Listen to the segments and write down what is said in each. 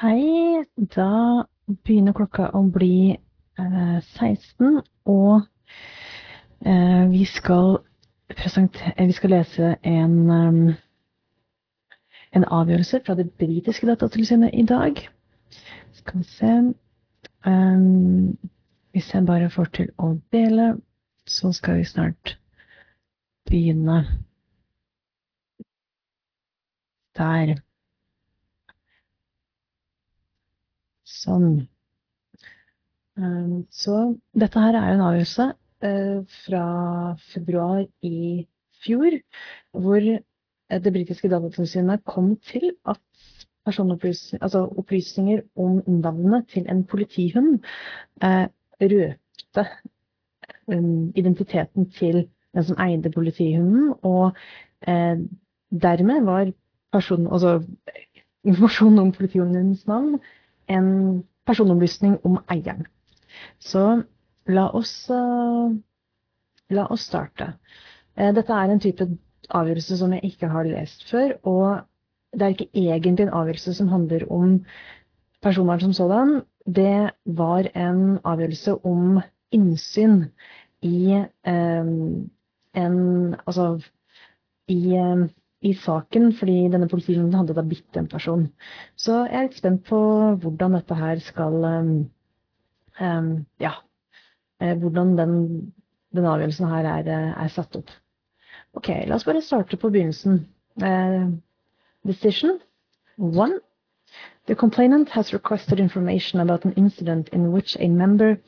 Hei. Da begynner klokka å bli eh, 16, og eh, vi, skal vi skal lese en, um, en avgjørelse fra det britiske datatilsynet i dag. Skal vi se um, Hvis jeg bare får til å dele, så skal vi snart begynne. Der. Sånn. Um, så dette her er en avgjørelse uh, fra februar i fjor, hvor det britiske datatilsynet kom til at altså opplysninger om navnet til en politihund røpte um, identiteten til den som eide politihunden, og dermed var person, altså, informasjonen om politihundens navn en personopplysning om eieren. Så la oss, uh, la oss starte. Uh, dette er en type avgjørelse som jeg ikke har lest før. Og det er ikke egentlig en avgjørelse som handler om personvern som sådan. Det var en avgjørelse om innsyn i um, en Altså i i saken, fordi denne politimannen hadde da bitt en person. Så jeg er litt spent på hvordan dette her skal um, um, Ja. Eh, hvordan den, den avgjørelsen her er, eh, er, satt opp. Ok, la oss bare starte på begynnelsen. Uh, decision one. The complainant has requested information about an incident in which a member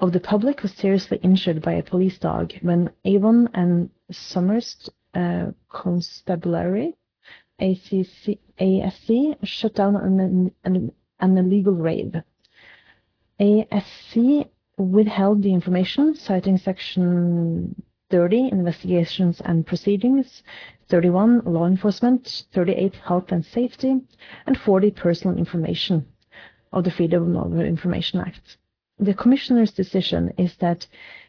of the public was seriously injured by a police dog when Avon and Summers uh, Uh, constabulary, ACC, ASC, shut down an, an, an illegal raid. ASC withheld the information, citing Section 30, Investigations and Proceedings, 31, Law Enforcement, 38, Health and Safety, and 40, Personal Information of the Freedom of Information Act. The Commissioner's decision is that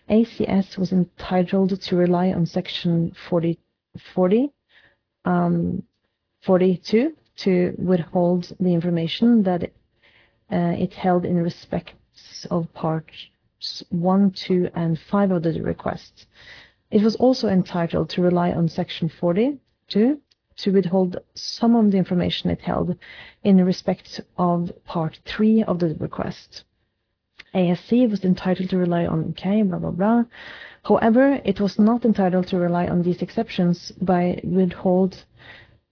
ACS was entitled to rely on Section 40, 40, um, 42 to withhold the information that it, uh, it held in respect of parts 1, 2, and 5 of the request. It was also entitled to rely on Section 42 to withhold some of the information it held in respect of Part 3 of the request. ASC was entitled to rely on okay, blah, blah, blah. However, it was not entitled to rely on these exceptions by withhold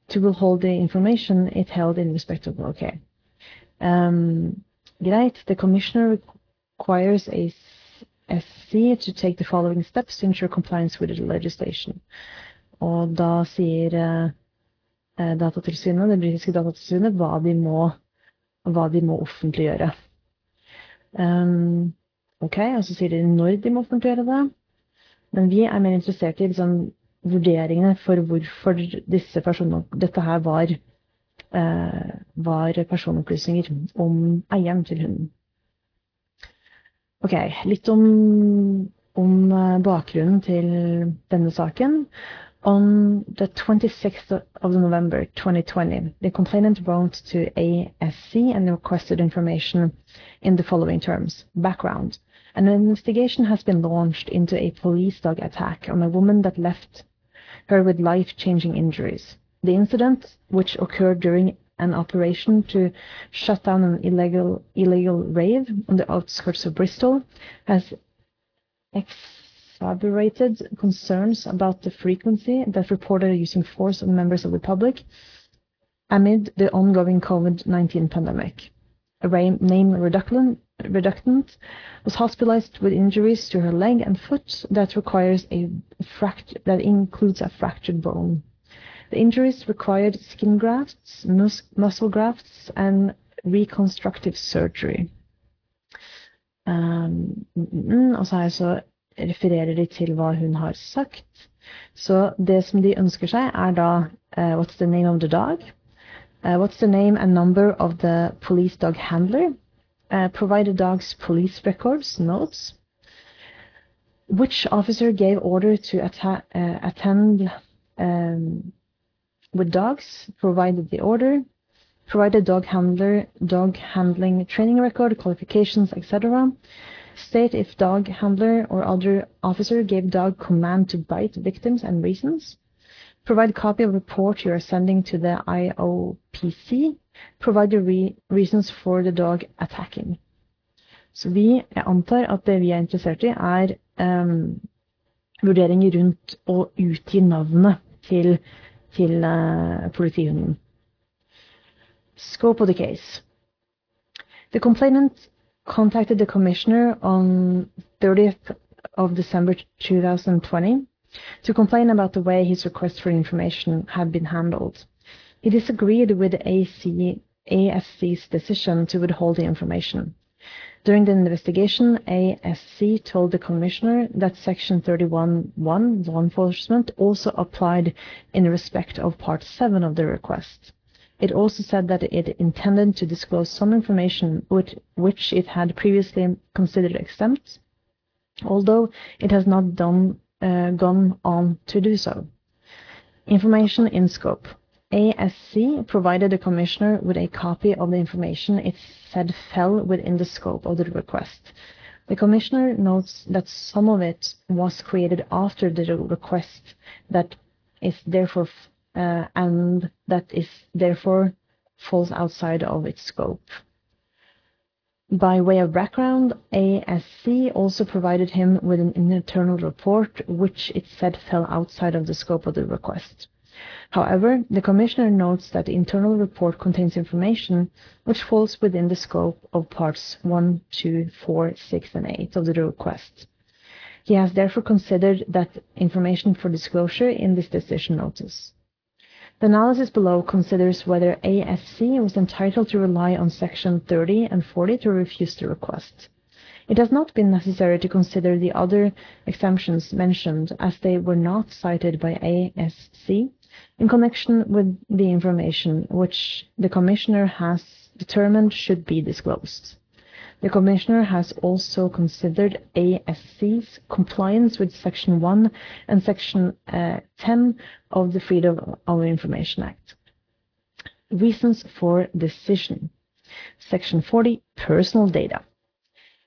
to withhold the information it held in respect of okay. Um, greit, the commissioner requires a SC to take the following steps to ensure compliance with the legislation. Da sier eh, Datatilsynet, det britiske datatilsynet hva de må offentliggjøre. Um, ok, og så sier de når de må offentliggjøre det. Men vi er mer interessert i liksom, vurderingene for hvorfor disse dette her var, uh, var personopplysninger om eieren til hunden. Ok, litt om, om uh, bakgrunnen til denne saken. On the 26th of November 2020, the complainant wrote to ASC and requested information in the following terms. Background. An investigation has been launched into a police dog attack on a woman that left her with life-changing injuries. The incident, which occurred during an operation to shut down an illegal illegal rave on the outskirts of Bristol, has exacerbated concerns about the frequency that reported using force on members of the public amid the ongoing COVID-19 pandemic. A name reductant, was hospitalized with injuries to her leg and foot that requires a fract that includes a fractured bone. The injuries required skin grafts, mus muscle grafts, and reconstructive surgery. Og så, så refererer de til hva hun har sagt. Så det som de ønsker seg, er da uh, What's the name of the dog? Uh, what's the name and number of the police dog handler? Uh, provide the dog's police records, notes. Which officer gave order to atta- attend um, with dogs? Provided the order. provide the dog handler, dog handling training record, qualifications, etc. State if dog handler or other officer gave dog command to bite victims and reasons. Provide copy of report you are sending to the IOPC. Provide the re reasons for the dog attacking. Så vi, jeg antar at det vi er interessert i, er um, vurderinger rundt å utgi navnet til, til uh, politihunden. Scope of the case. The complainant contacted the commissioner on 30th of December 2020 to complain about the way his request for information had been handled. He disagreed with AC, ASC's decision to withhold the information. During the investigation, ASC told the commissioner that Section 31.1 law enforcement also applied in respect of Part 7 of the request. It also said that it intended to disclose some information which, it had previously considered exempt, although it has not done, uh, gone on to do so. Information in scope. ASC provided the commissioner with a copy of the information it said fell within the scope of the request. The commissioner notes that some of it was created after the request that is therefore Uh, and that is therefore falls outside of its scope. By way of background, ASC also provided him with an internal report which it said fell outside of the scope of the request. However, the Commissioner notes that the internal report contains information which falls within the scope of parts 1, 2, 4, 6, and 8 of the request. He has therefore considered that information for disclosure in this decision notice. The analysis below considers whether ASC was entitled to rely on Section 30 and 40 to refuse the request. It has not been necessary to consider the other exemptions mentioned as they were not cited by ASC in connection with the information which the Commissioner has determined should be disclosed. The Commissioner has also considered ASC's compliance with Section 1 and Section uh, 10 of the Freedom of Information Act. Reasons for decision. Section 40, personal data.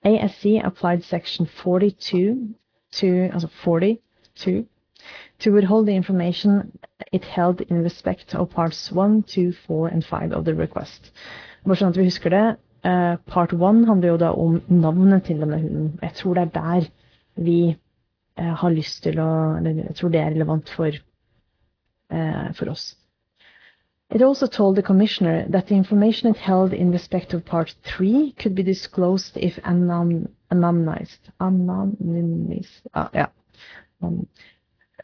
ASC applied Section 42 to, also 40 to withhold the information it held in respect of parts 1, 2, 4 and 5 of the request. Bare at vi husker det, uh, part 1 handler jo da om navnet til denne hunden. Jeg tror det er der vi uh, har lyst til å Eller jeg tror det er relevant for, uh, for oss. It also told the commissioner that the information it held in respect of part 3 could be disclosed if anon anonymized. Anonymized. Ah, ja. Um,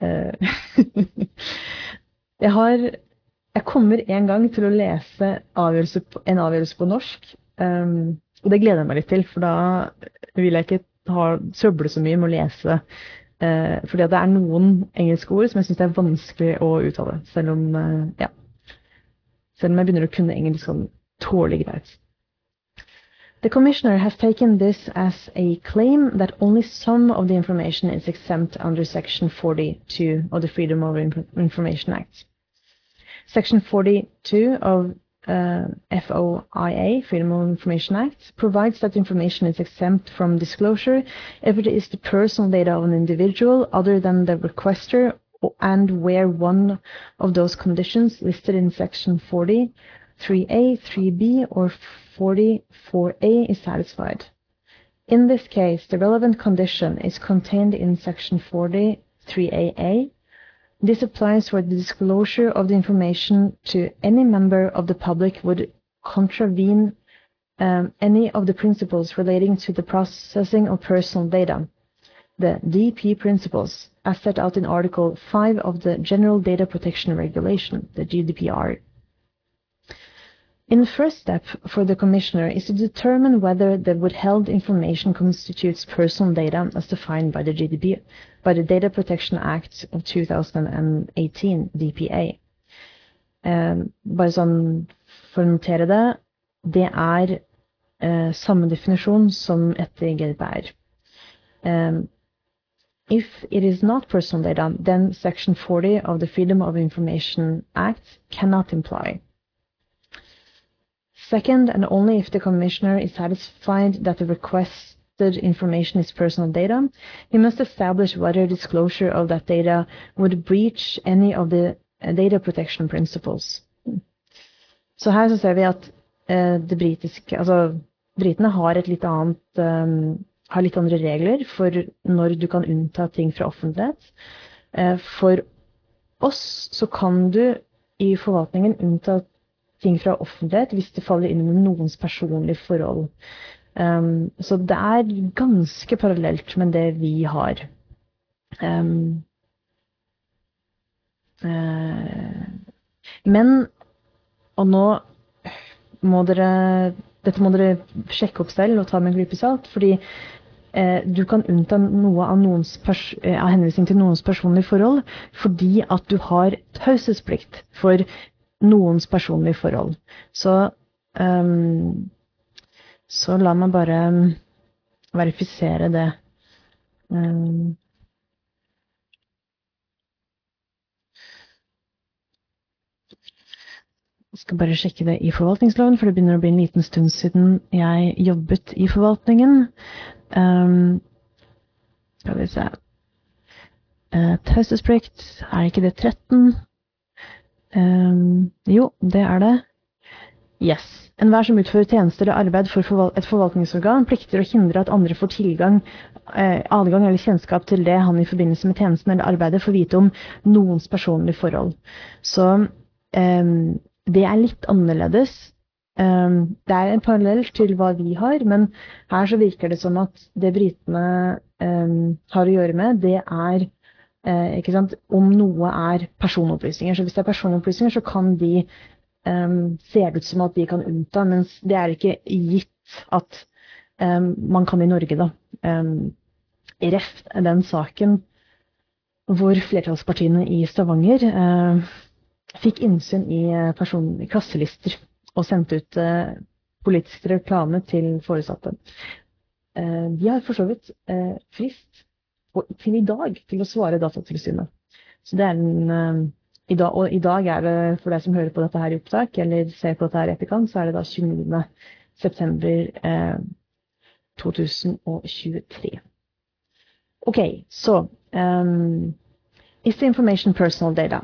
Eh, jeg har Jeg kommer en gang til å lese avgjørelse på, en avgjørelse på norsk. Um, og det gleder jeg meg litt til, for da vil jeg ikke ha, søble så mye med å lese. Uh, fordi det er noen engelske ord som jeg syns er vanskelig å uttale. Selv om, uh, ja. Selv om jeg begynner å kunne engelsk sånn tålelig greit. The Commissioner has taken this as a claim that only some of the information is exempt under Section 42 of the Freedom of Information Act. Section 42 of uh, FOIA, Freedom of Information Act, provides that information is exempt from disclosure if it is the personal data of an individual other than the requester and where one of those conditions listed in Section 40 3A, 3B, or 44A is satisfied. In this case, the relevant condition is contained in section 43AA. This applies where the disclosure of the information to any member of the public would contravene um, any of the principles relating to the processing of personal data, the DP principles, as set out in Article 5 of the General Data Protection Regulation, the GDPR. In the first step for the Commissioner is to determine whether the withheld information constitutes personal data as defined by the GDP, by the Data Protection Act of 2018, DPA. Eh, bare sånn for å notere det, det er eh, samme definisjon som etter GDPR. Um, if it is not personal data, then Section 40 of the Freedom of Information Act cannot imply Second, and only if the commissioner is satisfied that the requested information is personal data, he must establish whether disclosure of that data would breach any of the uh, data protection principles. Så her så ser vi at uh, det britiske Altså, britene har et litt annet um, har litt andre regler for når du kan unnta ting fra offentlighet. Uh, for oss så kan du i forvaltningen unnta ting fra offentlighet hvis det faller inn under noens personlige forhold. Um, så det er ganske parallelt med det vi har. Um, uh, men Og nå må dere Dette må dere sjekke opp selv og ta med en klype salt, fordi eh, du kan unnta noe av, eh, av henvisning til noens personlige forhold fordi at du har taushetsplikt for noens personlige forhold. Så um, så la meg bare verifisere det. Um, jeg skal bare sjekke det i forvaltningsloven, for det begynner å bli en liten stund siden jeg jobbet i forvaltningen. Um, skal vi se uh, Taushetsplikt, er ikke det 13? Um, jo, det er det. Yes. Enhver som utfører tjenester eller arbeid for forval et forvaltningsorgan, plikter å hindre at andre får tilgang, eh, adgang eller kjennskap til det han i forbindelse med tjenesten eller arbeidet får vite om noens personlige forhold. Så eh, det er litt annerledes. Eh, det er en parallell til hva vi har, men her så virker det som at det britene um, har å gjøre med, det er eh, om noe er personopplysninger. Så hvis det er personopplysninger, så kan de um, ser det ut som at de kan unnta, mens det er ikke gitt at um, man kan i Norge, da. Um, ref den saken hvor flertallspartiene i Stavanger uh, fikk innsyn i, person, i klasselister og sendte ut uh, politisk reklame til foresatte. Uh, de har for så vidt frist til i dag til å svare Datatilsynet. Så det er en um, i dag, Og i dag er det, for deg som hører på dette her i opptak, eller ser på dette her i etterkant, så er det da 29. september eh, 2023. OK, så um, Is the information personal data?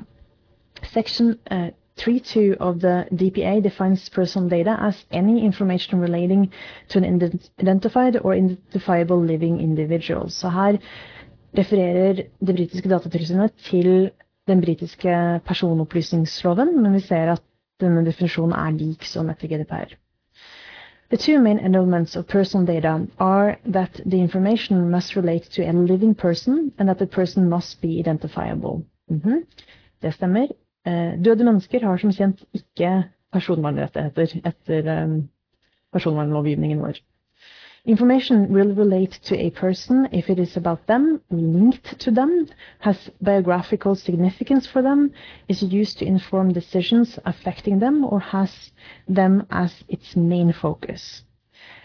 Section uh, 3.2 of the DPA defines personal data as any information relating to an identified or identifiable living individual. Så her refererer det britiske datatilsynet til den britiske personopplysningsloven, men vi ser at denne definisjonen er lik som etter GDPR. The two main elements of personal data are that the information must relate to a living person, and that the person must be identifiable. Mm -hmm. Det stemmer. Eh, døde mennesker har som kjent ikke personvernrettigheter etter um, personvernlovgivningen vår. Information will relate to a person if it is about them, linked to them, has biographical significance for them, is used to inform decisions affecting them, or has them as its main focus.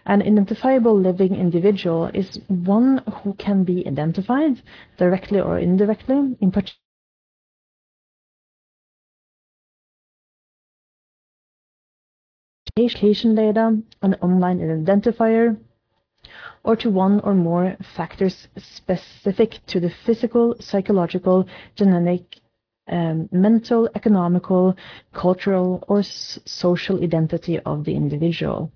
An identifiable living individual is one who can be identified, directly or indirectly, in particular location data, an online identifier, or to one or more factors specific to the physical, psychological, genetic, um, mental, economical, cultural, or social identity of the individual.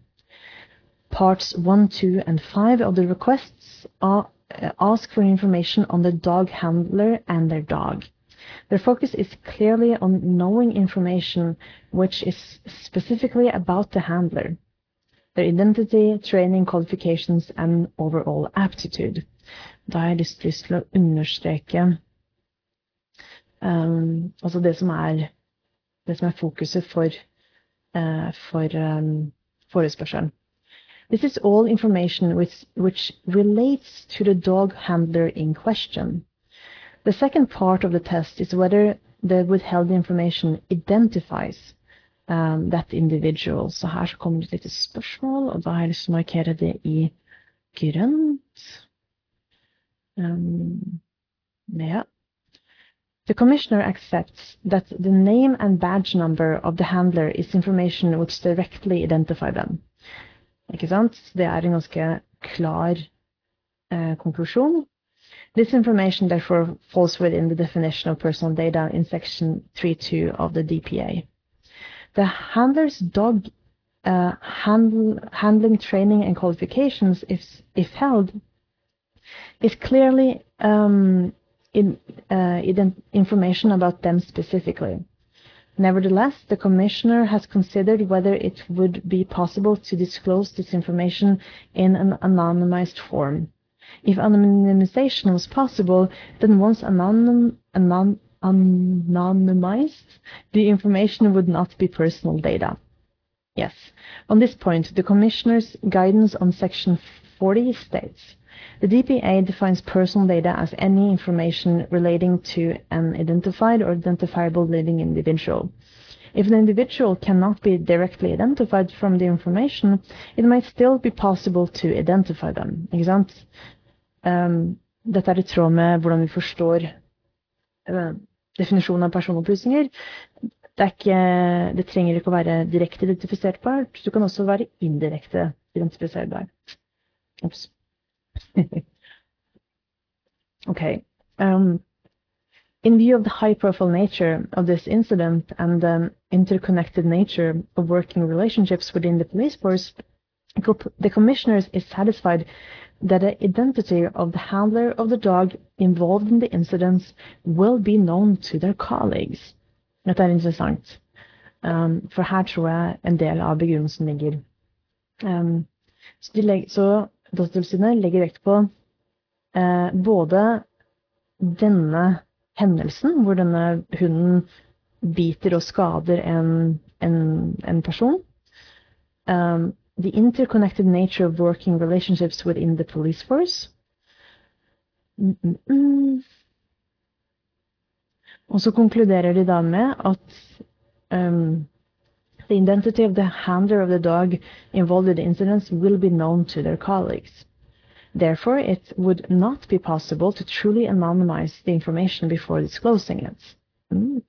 Parts 1, 2, and 5 of the requests are, uh, ask for information on the dog handler and their dog. Their focus is clearly on knowing information which is specifically about the handler their identity, training, qualifications and overall aptitude. Da har jeg lyst, til å understreke um, altså det som er det som er fokuset for, uh, for um, forespørselen. This is all information which, which relates to the dog handler in question. The second part of the test is whether the withheld information identifies um, that individual. Så her så kommer det et lite spørsmål, og da har jeg lyst til å markere det i grønt. Um, ja. The commissioner accepts that the name and badge number of the handler is information which directly identify them. Ikke sant? Det er en ganske klar eh, konklusjon. This information therefore falls within the definition of personal data in section 3.2 of the DPA. The handler's dog uh, handle, handling training and qualifications, if, if held, is clearly um, in, uh, information about them specifically. Nevertheless, the Commissioner has considered whether it would be possible to disclose this information in an anonymized form. If anonymization was possible, then once anonym, anon, anonymized, the information would not be personal data. Yes. On this point, the Commissioner's guidance on Section 40 states the DPA defines personal data as any information relating to an identified or identifiable living individual. If an individual cannot be directly identified from the information, it might still be possible to identify them. Ikke? Um, dette er i tråd med hvordan vi forstår uh, definisjonen av personopplysninger. Det, ikke, det, trenger ikke å være direkte identifiserbart, du kan også være indirekte identifiserbar. Ups. okay. Um, in view of the high profile nature of this incident and the interconnected nature of working relationships within the police force, the commissioners is satisfied that the identity of the handler of the dog involved in the incidents will be known to their colleagues. Dette er interessant, um, for her tror jeg en del av begrunnelsen ligger. Um, så, de så Datatilsynet legger vekt på eh, både denne hendelsen, hvor denne hunden biter og skader en, en, en person. Um, the interconnected nature of working relationships within the police force. Og så konkluderer de da med at um, the identity of the handler of the dog involved in the incidents will be known to their colleagues. Therefore, it would not be possible to truly anonymize the information before disclosing it. Mm.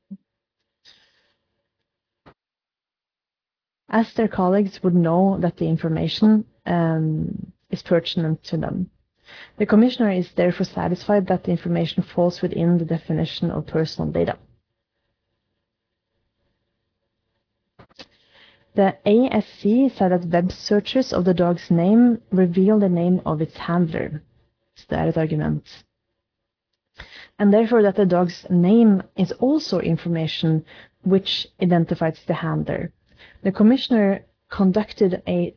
As their colleagues would know that the information um, is pertinent to them. The Commissioner is therefore satisfied that the information falls within the definition of personal data. The ASC said that web searches of the dog's name reveal the name of its handler. Så det et argument. And therefore that the dog's name is also information which identifies the handler. The commissioner conducted a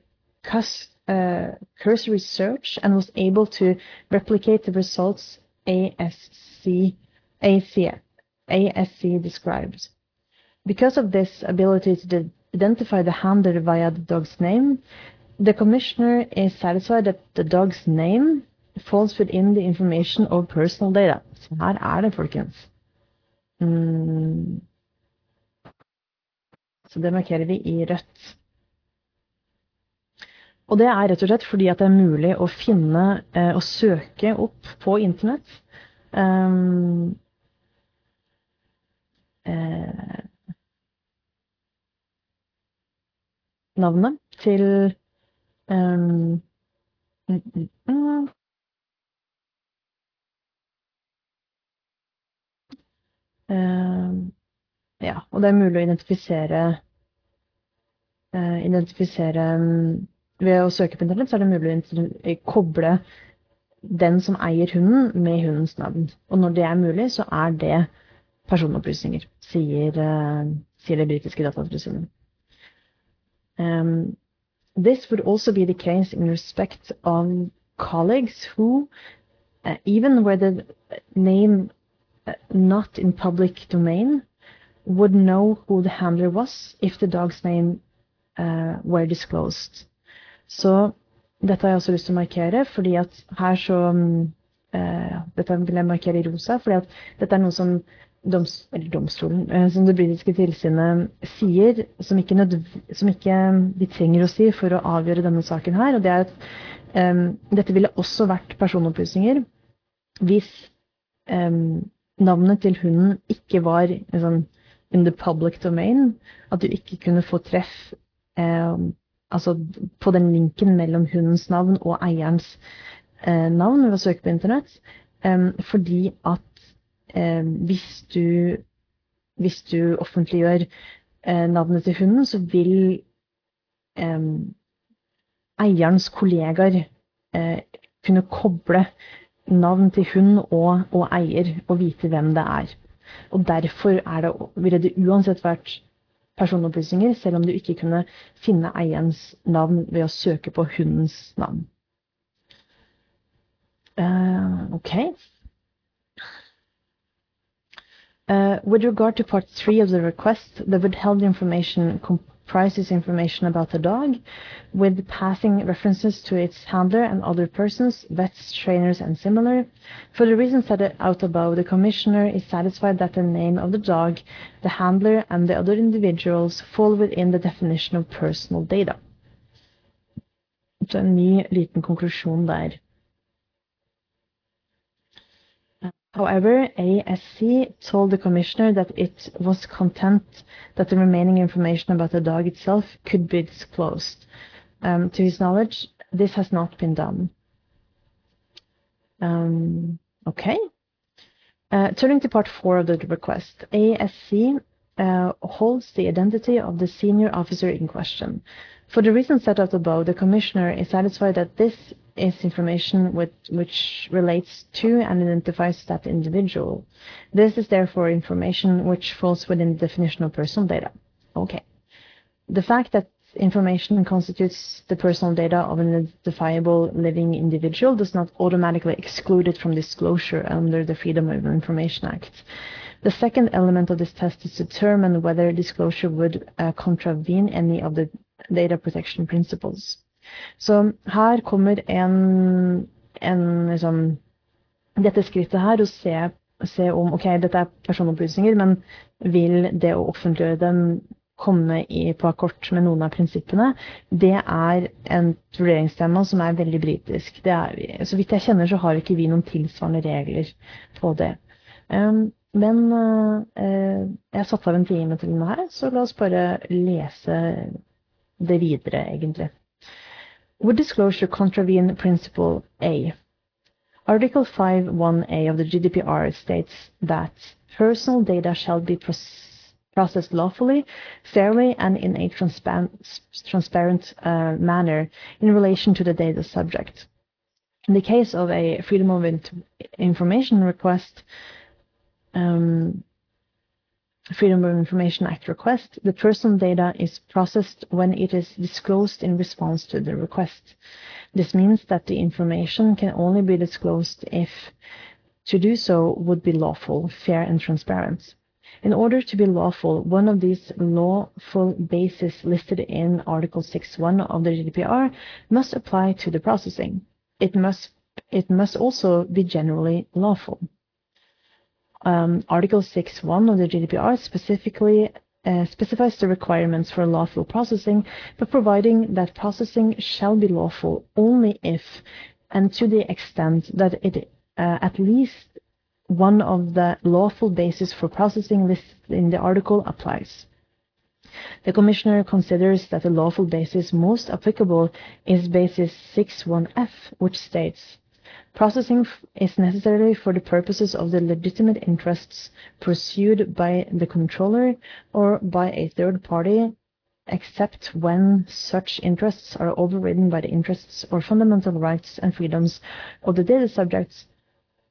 uh, cursory search and was able to replicate the results ASC, AC, ASC described. Because of this ability to identify the handler via the dog's name, the commissioner is satisfied that the dog's name falls within the information of personal data. Så her er det, folkens. Mm. Så det markerer vi i rødt. Og det er rett og slett fordi at det er mulig å finne eh, og søke opp på internett um, eh, navnet til um. Uh, ja, og det er mulig å identifisere uh, identifisere um, Ved å søke på internett så er det mulig å koble den som eier hunden, med hundens navn. Og når det er mulig, så er det personopplysninger, sier, uh, sier det britiske datatilsynet. Um, this would also be the case in respect of colleagues who, uh, even where the name uh, not in public domain, would know who the handler was if the dog's name uh, were disclosed. Så dette har jeg også lyst til å markere, fordi at her så um, Dette vil jeg markere i rosa, fordi at dette er noe som doms, domstolen, uh, som det britiske tilsynet sier, som ikke, som ikke, de trenger å si for å avgjøre denne saken her. og det er at um, Dette ville også vært personopplysninger hvis um, navnet til hunden ikke var liksom, in the public domain, at du ikke kunne få treff eh, altså på den linken mellom hundens navn og eierens eh, navn ved å søke på internett, eh, fordi at eh, hvis du hvis du offentliggjør eh, navnet til hunden, så vil eierens kollegaer eh, kunne koble navn til hund og, og, eier og vite hvem det er. Og derfor er det, ville det uansett vært personopplysninger, selv om du ikke kunne finne eierens navn ved å søke på hundens navn. Uh, ok. Uh, with regard to part three of the request, the withheld information comprises information about the dog, with passing references to its handler and other persons, vets, trainers, and similar. For the reasons set out above, the Commissioner is satisfied that the name of the dog, the handler, and the other individuals fall within the definition of personal data. Så en ny liten konklusjon der. However, ASC told the commissioner that it was content that the remaining information about the dog itself could be disclosed. Um, to his knowledge, this has not been done. Um, okay. Uh, turning to part four of the request, ASC uh, holds the identity of the senior officer in question. For the reasons set out above, the Commissioner is satisfied that this is information with, which relates to and identifies that individual. This is therefore information which falls within the definition of personal data. Okay. The fact that information constitutes the personal data of an identifiable living individual does not automatically exclude it from disclosure under the Freedom of Information Act. The second element of this test is to determine whether disclosure would uh, contravene any of the data protection principles. Så her kommer en, en liksom, dette skrittet her å se, se, om ok, dette er personopplysninger, men vil det å offentliggjøre dem komme i, på akkord med noen av prinsippene, det er et vurderingstema som er veldig britisk. så vidt jeg kjenner, så har ikke vi noen tilsvarende regler på det. Um, men uh, jeg har satt av en time til denne her, så la oss bare lese det videre, egentlig. Would disclosure contravene Principle A? Article 5.1a of the GDPR states that personal data shall be processed lawfully, fairly, and in a transparent, transparent uh, manner in relation to the data subject. In the case of a Freedom of Information request, um, Freedom of Information Act request, the personal data is processed when it is disclosed in response to the request. This means that the information can only be disclosed if to do so would be lawful, fair, and transparent. In order to be lawful, one of these lawful bases listed in Article 6.1 of the GDPR must apply to the processing. It must, it must also be generally lawful um, Article 6.1 of the GDPR specifically uh, specifies the requirements for lawful processing, but providing that processing shall be lawful only if and to the extent that it uh, at least one of the lawful bases for processing listed in the article applies. The Commissioner considers that the lawful basis most applicable is basis 6.1f, which states Processing is necessary for the purposes of the legitimate interests pursued by the controller or by a third party, except when such interests are overridden by the interests or fundamental rights and freedoms of the data subjects,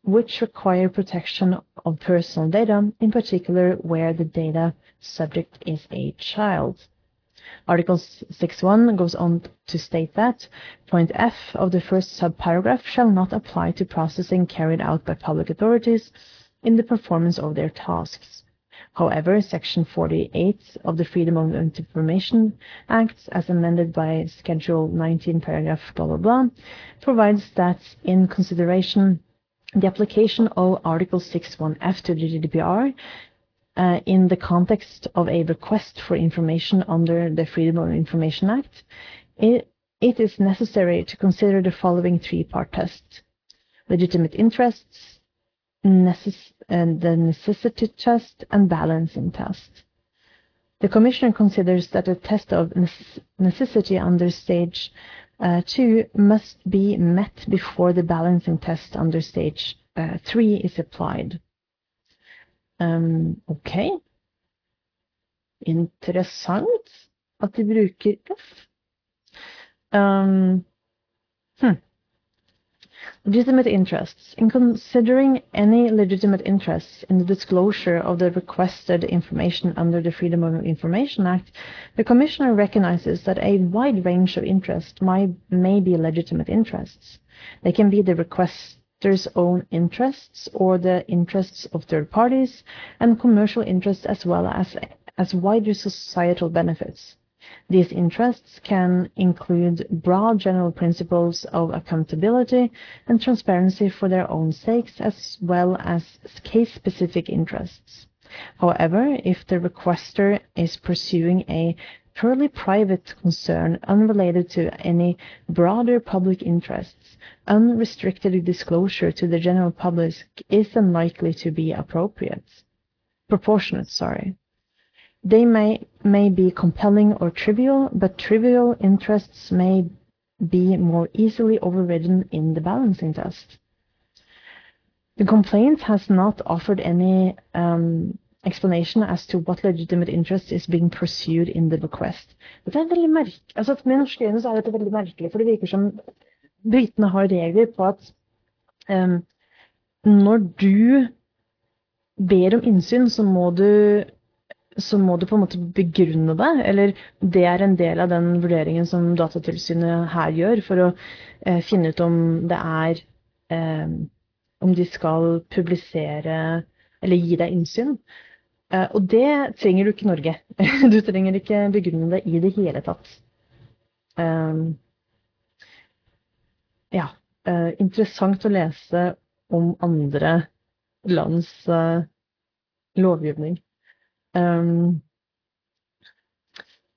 which require protection of personal data, in particular where the data subject is a child. Article 6.1 goes on to state that point F of the first subparagraph shall not apply to processing carried out by public authorities in the performance of their tasks. However, Section 48 of the Freedom of Information Act, as amended by Schedule 19, paragraph blah blah blah, provides that in consideration the application of Article 6.1f to the GDPR uh, in the context of a request for information under the Freedom of Information Act, it, it is necessary to consider the following three-part test. Legitimate interests, necess and the necessity test and balancing test. The Commissioner considers that a test of necessity under stage uh, 2 must be met before the balancing test under stage uh, 3 is applied. Um, ok. Interessant at de bruker F. Um, hmm. Legitimate interests. In considering any legitimate interests in the disclosure of the requested information under the Freedom of Information Act, the Commissioner recognizes that a wide range of interests might, may be legitimate interests. They can be the requester's own interests or the interests of third parties and commercial interests as well as, as wider societal benefits. These interests can include broad general principles of accountability and transparency for their own sakes, as well as case-specific interests. However, if the requester is pursuing a purely private concern unrelated to any broader public interests, unrestricted disclosure to the general public is unlikely to be appropriate. Proportionate, sorry. They may, may be compelling or trivial, but trivial interests may be more easily overridden in the balancing test. The complaint has not offered any um, explanation as to what legitimate interest is being pursued in the request. Dette er veldig merkelig. Altså, med norske øyne er dette veldig merkelig, for det virker som britene har regler på at um, når du ber om innsyn, så må du så må du på en måte begrunne det. Eller det er en del av den vurderingen som Datatilsynet her gjør, for å eh, finne ut om det er eh, Om de skal publisere eller gi deg innsyn. Eh, og det trenger du ikke i Norge. du trenger ikke begrunne det i det hele tatt. Eh, ja. Eh, interessant å lese om andre lands eh, lovgivning.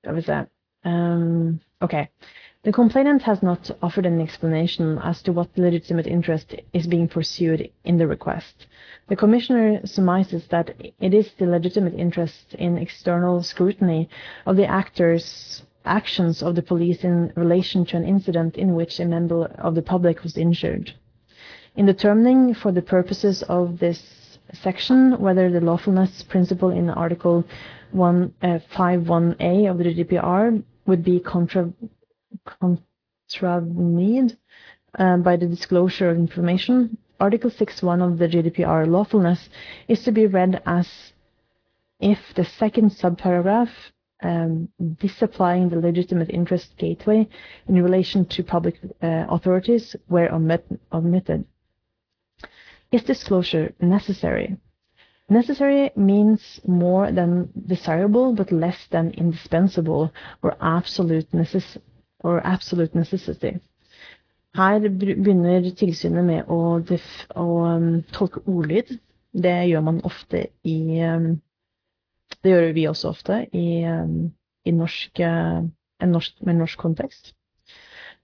Skal vi se that? The complainant has not offered an explanation as to what legitimate interest is being pursued in the request. The Commissioner surmises that it is the legitimate interest in external scrutiny of the actors' actions of the police in relation to an incident in which a member of the public was injured. In determining for the purposes of this section whether the lawfulness principle in Article 151A uh, of the GDPR would be contra contravened uh, by the disclosure of information. Article 6.1 of the GDPR lawfulness is to be read as if the second subparagraph um, disapplying the legitimate interest gateway in relation to public uh, authorities were omit omitted. Is disclosure necessary? Necessary means more than desirable, but less than indispensable or absolute, necess or absolute necessity. Her begynner tilsynet med å, å um, tolke ordlyd. Det gjør man ofte i um, Det gjør vi også ofte i, um, i norsk, uh, en norsk, med norsk kontekst.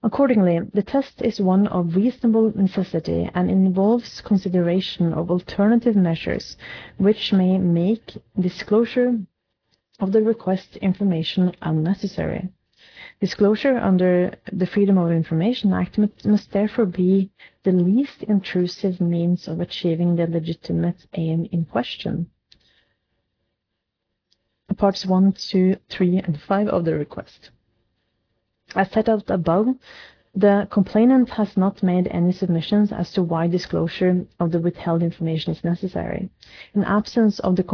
Accordingly, the test is one of reasonable necessity and involves consideration of alternative measures which may make disclosure of the request information unnecessary. Disclosure under the Freedom of Information Act must therefore be the least intrusive means of achieving the legitimate aim in question. Parts 1, 2, 3, and 5 of the request. As set out above, the complainant has not made any submissions as to why disclosure of the withheld information is necessary. In absence of the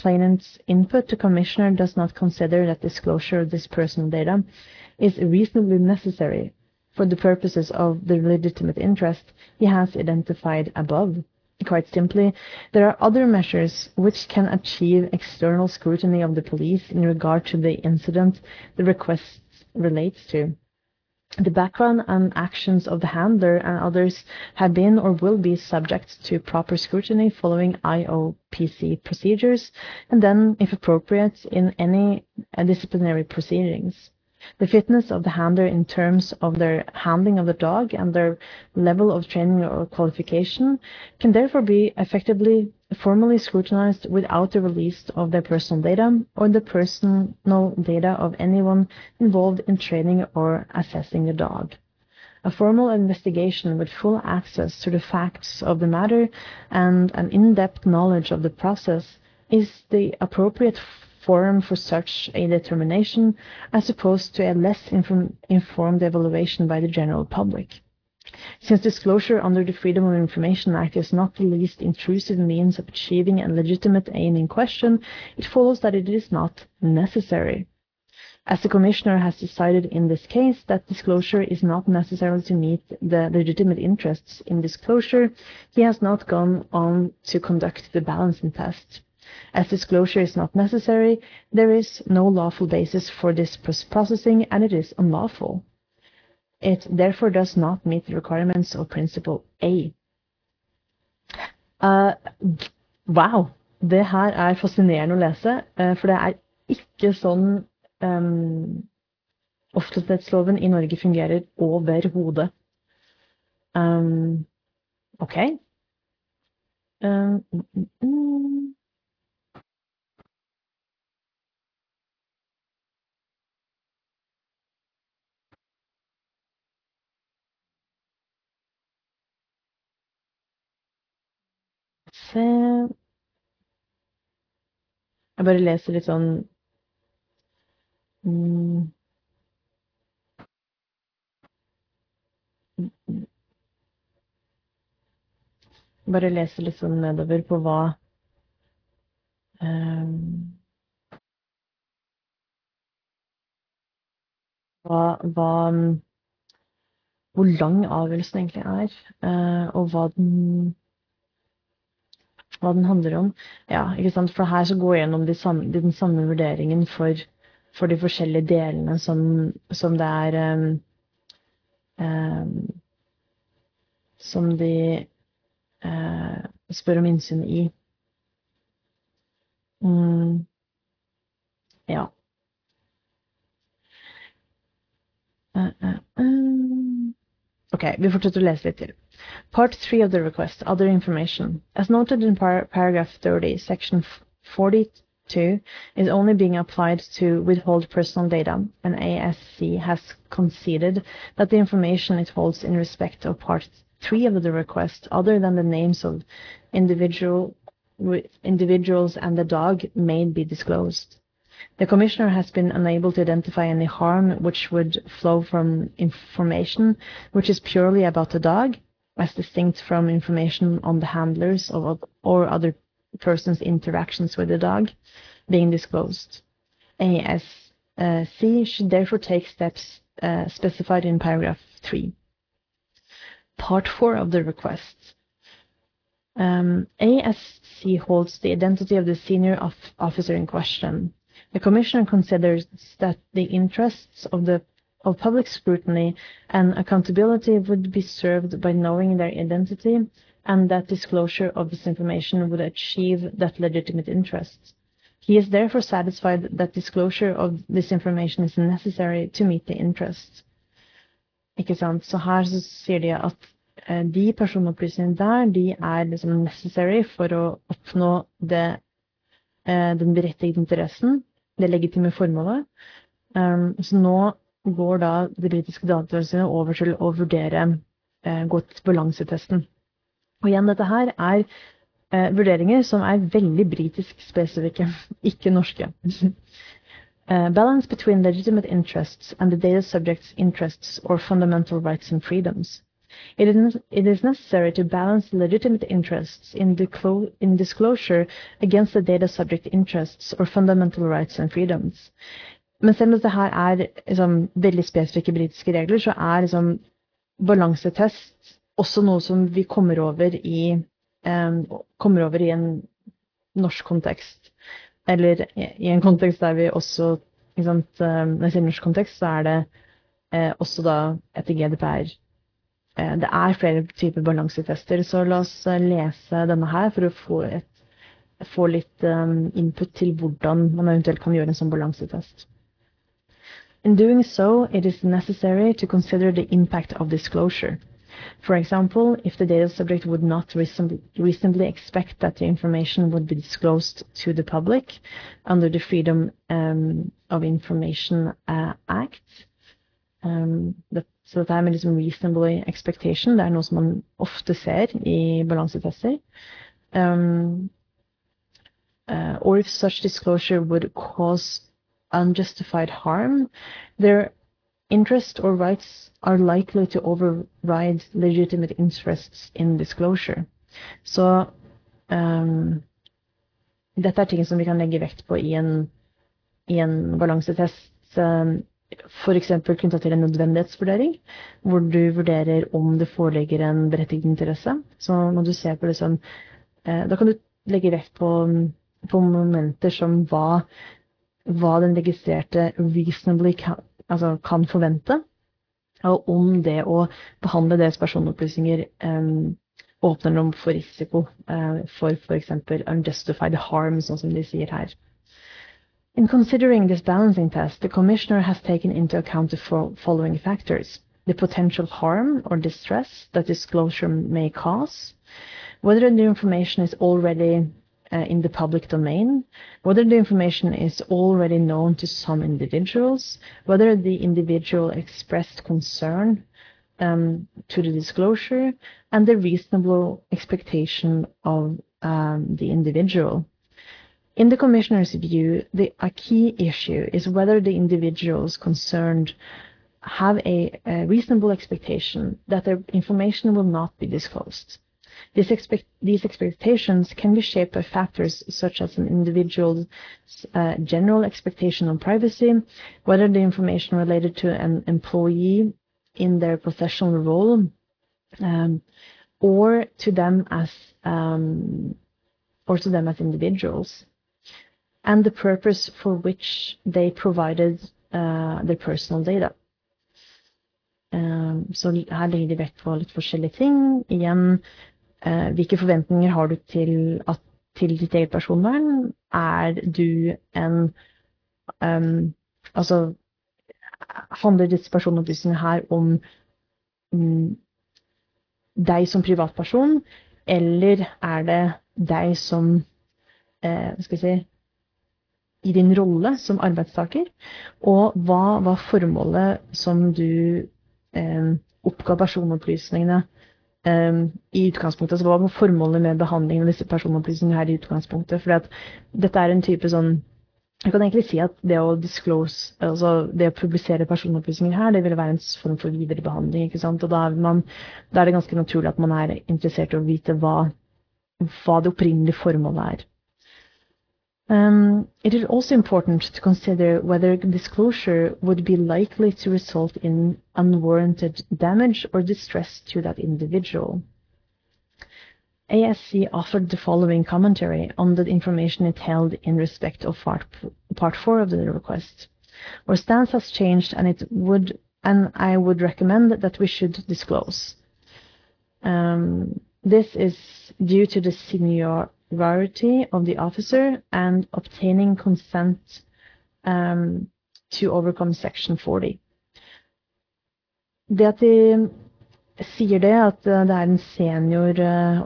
complainant's input, the Commissioner does not consider that disclosure of this personal data is reasonably necessary for the purposes of the legitimate interest he has identified above. Quite simply, there are other measures which can achieve external scrutiny of the police in regard to the incident the request relates to. The background and actions of the handler and others have been or will be subject to proper scrutiny following IOPC procedures, and then, if appropriate, in any disciplinary proceedings. The fitness of the handler in terms of their handling of the dog and their level of training or qualification can therefore be effectively formally scrutinized without the release of their personal data or the personal data of anyone involved in training or assessing the dog. A formal investigation with full access to the facts of the matter and an in-depth knowledge of the process is the appropriate forum for such a determination as opposed to a less inform informed evaluation by the general public. Since disclosure under the Freedom of Information Act is not the least intrusive means of achieving a legitimate aim in question, it follows that it is not necessary. As the Commissioner has decided in this case that disclosure is not necessary to meet the legitimate interests in disclosure, he has not gone on to conduct the balancing test. As disclosure is not necessary, there is no lawful basis for this processing and it is unlawful. It therefore does not meet the requirements of Principle A. Uh, wow! Det her er fascinerende å lese, uh, for det er ikke sånn um, offentlighetsloven i Norge fungerer overhodet. Um, OK. Um, mm, Se Jeg bare leser litt sånn Mm. Bare leser litt sånn nedover på hva um, hva, hva, Hvor lang avgjørelsen egentlig er, uh, og hva den hva den handler om. Ja, ikke sant? For her så går jeg gjennom de samme, den samme vurderingen for for de forskjellige delene som, som det er um, um, Som de uh, spør om innsyn i. Mm. Ja. Uh, uh, OK, vi fortsetter å lese litt til. Part 3 of the request, other information. As noted in par paragraph 30, section 42, is only being applied to withhold personal data, and ASC has conceded that the information it holds in respect of Part 3 of the request, other than the names of individual, individuals and the dog, may be disclosed. The Commissioner has been unable to identify any harm which would flow from information which is purely about the dog, as distinct from information on the handlers or other person's interactions with the dog being disclosed. ASC should therefore take steps uh, specified in paragraph 3. Part 4 of the request. Um, ASC holds the identity of the senior of officer in question. The Commissioner considers that the interests of the of public scrutiny and accountability would be served by knowing their identity and that disclosure of this information would achieve that legitimate interest. He is therefore satisfied that disclosure of this information is necessary to meet the interest. Ikke sant? Så her så sier de at eh, de personopplysningene der, de er liksom necessary for å oppnå det, eh, den berettigede interessen, det legitime formålet. Um, så nå går da det britiske datatilsynet over til å vurdere eh, balansetesten. Og igjen, dette her er eh, vurderinger som er veldig britisk spesifikke, ikke norske. uh, balance between legitimate interests and the data subject's interests or fundamental rights and freedoms. It is, it is necessary to balance legitimate interests in, in disclosure against the data subject interests or fundamental rights and freedoms. Men selv om dette her er liksom, veldig spesifikke britiske regler, så er liksom, balansetest også noe som vi kommer over i um, kommer over i en norsk kontekst. Eller i en kontekst der vi også sant, Når jeg sier norsk kontekst, så er det eh, også da etter GDPR eh, Det er flere typer balansetester, så la oss eh, lese denne her for å få, et, få litt um, input til hvordan man eventuelt kan gjøre en sånn balansetest. In doing so, it is necessary to consider the impact of disclosure. For example, if the data subject would not reasonably expect that the information would be disclosed to the public under the Freedom um, of Information uh, Act. Um, det, så dette er med liksom reasonably expectation. Det er noe som man ofte ser i balansetester. Um, uh, or if such disclosure would cause unjustified harm, their interest or rights are likely to override legitimate interests in disclosure. Så um, dette er ting som vi kan legge vekt på i en, i en balansetest. Um, F.eks. knytta til en nødvendighetsvurdering, hvor du vurderer om det foreligger en berettiget interesse. Så når du ser på sånn, uh, Da kan du legge vekt på, på momenter som hva, hva den registrerte reasonably kan, altså kan forvente, og om det å behandle deres personopplysninger um, åpner noe for risiko uh, for f.eks. unjustified harm, sånn som de sier her. In considering this balancing test, the Commissioner has taken into account the following factors. The potential harm or distress that disclosure may cause, whether the information is already uh, in the public domain, whether the information is already known to some individuals, whether the individual expressed concern um, to the disclosure, and the reasonable expectation of um, the individual. In the Commissioner's view, the, a key issue is whether the individuals concerned have a, a reasonable expectation that their information will not be disclosed. These, expect, these expectations can be shaped by factors such as an individual's uh, general expectation on privacy, whether the information related to an employee in their professional role, um, or to them as um, or to them as individuals, and the purpose for which they provided uh, their personal data. Um, så her legger de vekt på litt forskjellige ting. Igjen Eh, hvilke forventninger har du til, at, til ditt eget personvern? Er du en um, Altså handler disse personopplysningene her om um, deg som privatperson, eller er det deg som eh, skal jeg si i din rolle som arbeidstaker, og hva var formålet som du eh, oppga personopplysningene i utgangspunktet. Altså hva var formålet med behandlingen av disse personopplysningene her i utgangspunktet? For dette er en type sånn jeg kan egentlig si at det å disclose, altså det å publisere personopplysninger her, det ville være en form for viderebehandling. ikke sant? Og da er, man, da er det ganske naturlig at man er interessert i å vite hva, hva det opprinnelige formålet er. Um, it is also important to consider whether disclosure would be likely to result in unwarranted damage or distress to that individual. ASC offered the following commentary on the information it held in respect of part, part 4 of the request. Our stance has changed and it would and I would recommend that we should disclose. Um, this is due to the senior variety of the officer and obtaining consent um, to overcome section 40. Det at de sier det, at uh, det er en senior uh,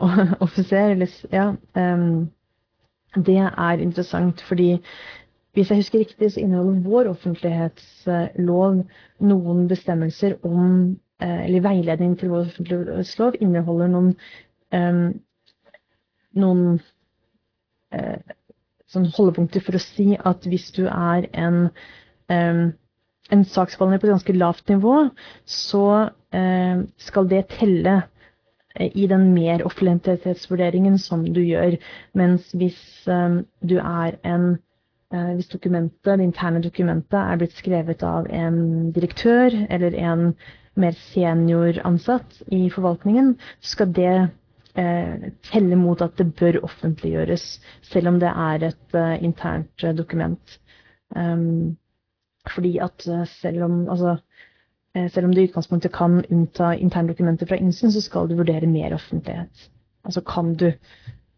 ja um, Det er interessant, fordi hvis jeg husker riktig, så inneholder vår offentlighetslov noen bestemmelser om uh, Eller veiledning til vår offentlighetslov inneholder noen um, noen sånn holdepunkter for å si at hvis du er en, eh, en saksbehandler på et ganske lavt nivå, så eh, skal det telle eh, i den meroffentlighetsvurderingen som du gjør. Mens hvis eh, du er en eh, hvis dokumentet, det interne dokumentet er blitt skrevet av en direktør eller en mer senior ansatt i forvaltningen, så skal det eh, teller mot at det bør offentliggjøres, selv om det er et uh, internt uh, dokument. Um, fordi at selv om altså, selv om du i utgangspunktet kan unnta interne dokumenter fra innsyn, så skal du vurdere mer offentlighet. Altså kan du,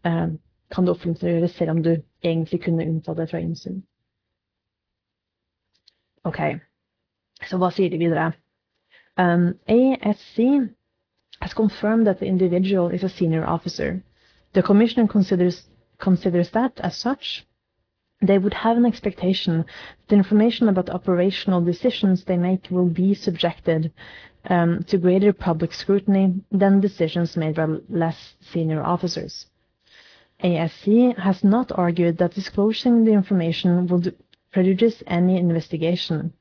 kan du offentliggjøre selv om du egentlig kunne unnta det fra innsyn. Ok. Så hva sier de videre? Um, ASC has confirmed that the individual is a senior officer. The Commissioner considers, considers that, as such, they would have an expectation that information about operational decisions they make will be subjected um, to greater public scrutiny than decisions made by less senior officers. ASC has not argued that disclosing the information would prejudice any investigation.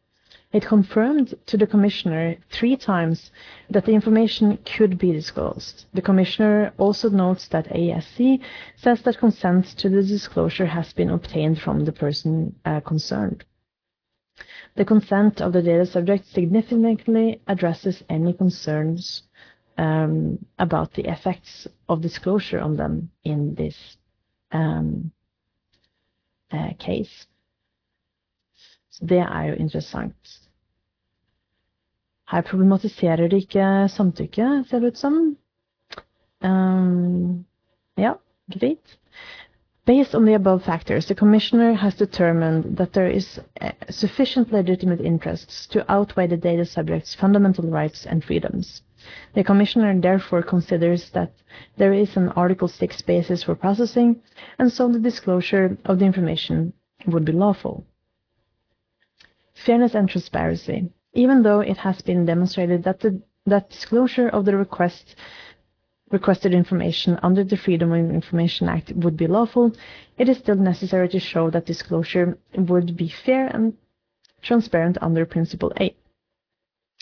It confirmed to the Commissioner three times that the information could be disclosed. The Commissioner also notes that ASC says that consent to the disclosure has been obtained from the person uh, concerned. The consent of the data subject significantly addresses any concerns um, about the effects of disclosure on them in this um, uh, case. Så det er jo interessant. Her problematiserer de ikke samtykke, ser det ut som. Um, ja, greit. Based on the above factors, the Commissioner has determined that there is sufficient legitimate interests to outweigh the data subject's fundamental rights and freedoms. The Commissioner therefore considers that there is an Article 6 basis for processing, and so the disclosure of the information would be lawful. Fairness and transparency. Even though it has been demonstrated that the that disclosure of the request requested information under the Freedom of Information Act would be lawful, it is still necessary to show that disclosure would be fair and transparent under Principle A.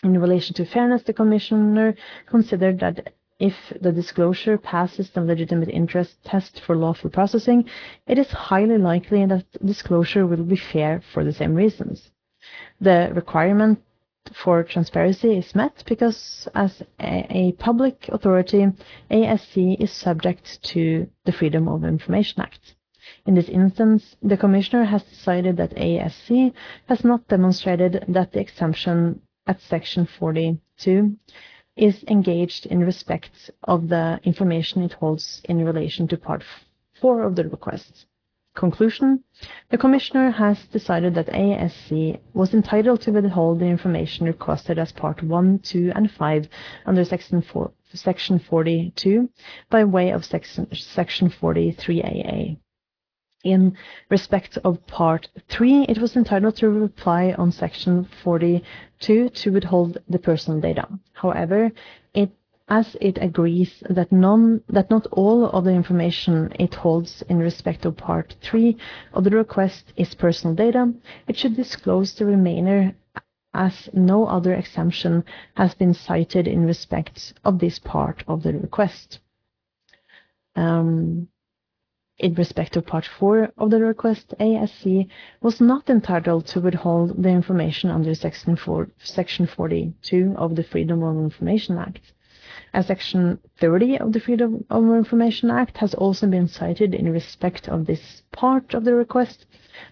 In relation to fairness, the Commissioner considered that if the disclosure passes the legitimate interest test for lawful processing, it is highly likely that disclosure will be fair for the same reasons. The requirement for transparency is met because as a, public authority, ASC is subject to the Freedom of Information Act. In this instance, the Commissioner has decided that ASC has not demonstrated that the exemption at Section 42 is engaged in respect of the information it holds in relation to Part 4 of the request. Conclusion The Commissioner has decided that ASC was entitled to withhold the information requested as Part 1, 2, and 5 under Section, 4, section 42 by way of section, section 43AA. In respect of Part 3, it was entitled to reply on Section 42 to withhold the personal data. However, it as it agrees that, none, that not all of the information it holds in respect of Part 3 of the request is personal data, it should disclose the remainder as no other exemption has been cited in respect of this part of the request. Um, in respect of Part 4 of the request, ASC was not entitled to withhold the information under Section, 4, Section 42 of the Freedom of Information Act as Section 30 of the Freedom of Information Act has also been cited in respect of this part of the request,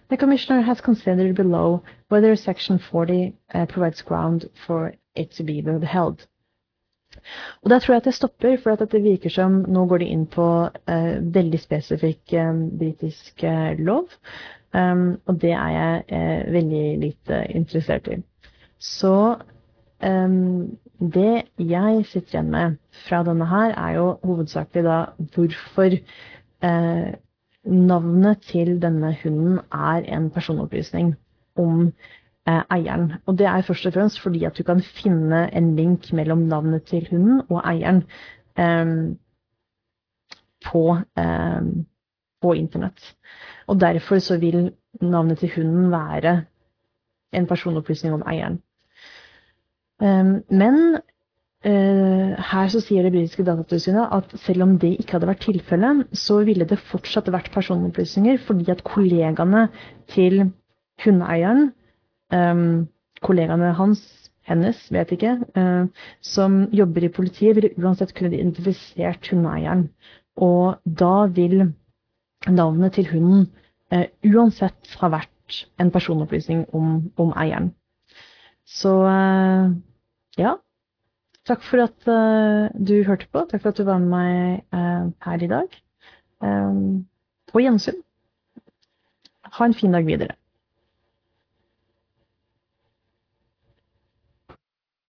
the Commissioner has considered below whether Section 40 uh, provides ground for it to be withheld. Og Da tror jeg at jeg stopper, for at det virker som nå går de inn på uh, veldig spesifikk um, britisk uh, lov. Um, og det er jeg uh, veldig lite interessert i. Så um, det jeg sitter igjen med fra denne her, er jo hovedsakelig da hvorfor eh, navnet til denne hunden er en personopplysning om eh, eieren. Og det er først og fremst fordi at du kan finne en link mellom navnet til hunden og eieren eh, på, eh, på internett. Og derfor så vil navnet til hunden være en personopplysning om eieren. Ehm, men eh, her så sier det britiske datatilsynet at selv om det ikke hadde vært tilfellet, så ville det fortsatt vært personopplysninger fordi at kollegaene til hundeeieren, ehm, kollegaene hans, hennes, vet ikke, eh, som jobber i politiet, ville uansett kunne identifisert hundeeieren. Og da vil navnet til hunden eh, uansett ha vært en personopplysning om, om eieren. Så ja. Takk for at uh, du hørte på. Takk for at du var med meg uh, her i dag. På gjensyn. Ha en fin dag videre.